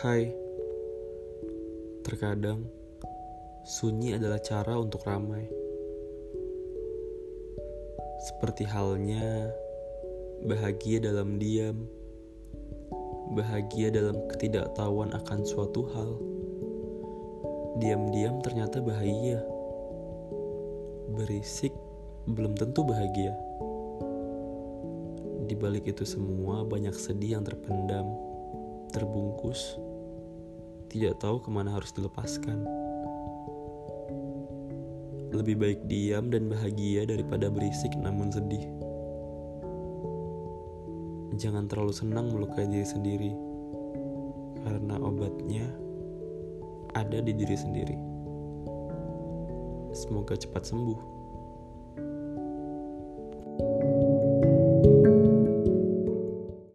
Hai, terkadang sunyi adalah cara untuk ramai. Seperti halnya bahagia dalam diam, bahagia dalam ketidaktahuan akan suatu hal. Diam-diam ternyata bahagia, berisik belum tentu bahagia. Di balik itu semua banyak sedih yang terpendam, terbungkus, tidak tahu ke mana harus dilepaskan. Lebih baik diam dan bahagia daripada berisik namun sedih. Jangan terlalu senang melukai diri sendiri, karena obatnya ada di diri sendiri. Semoga cepat sembuh.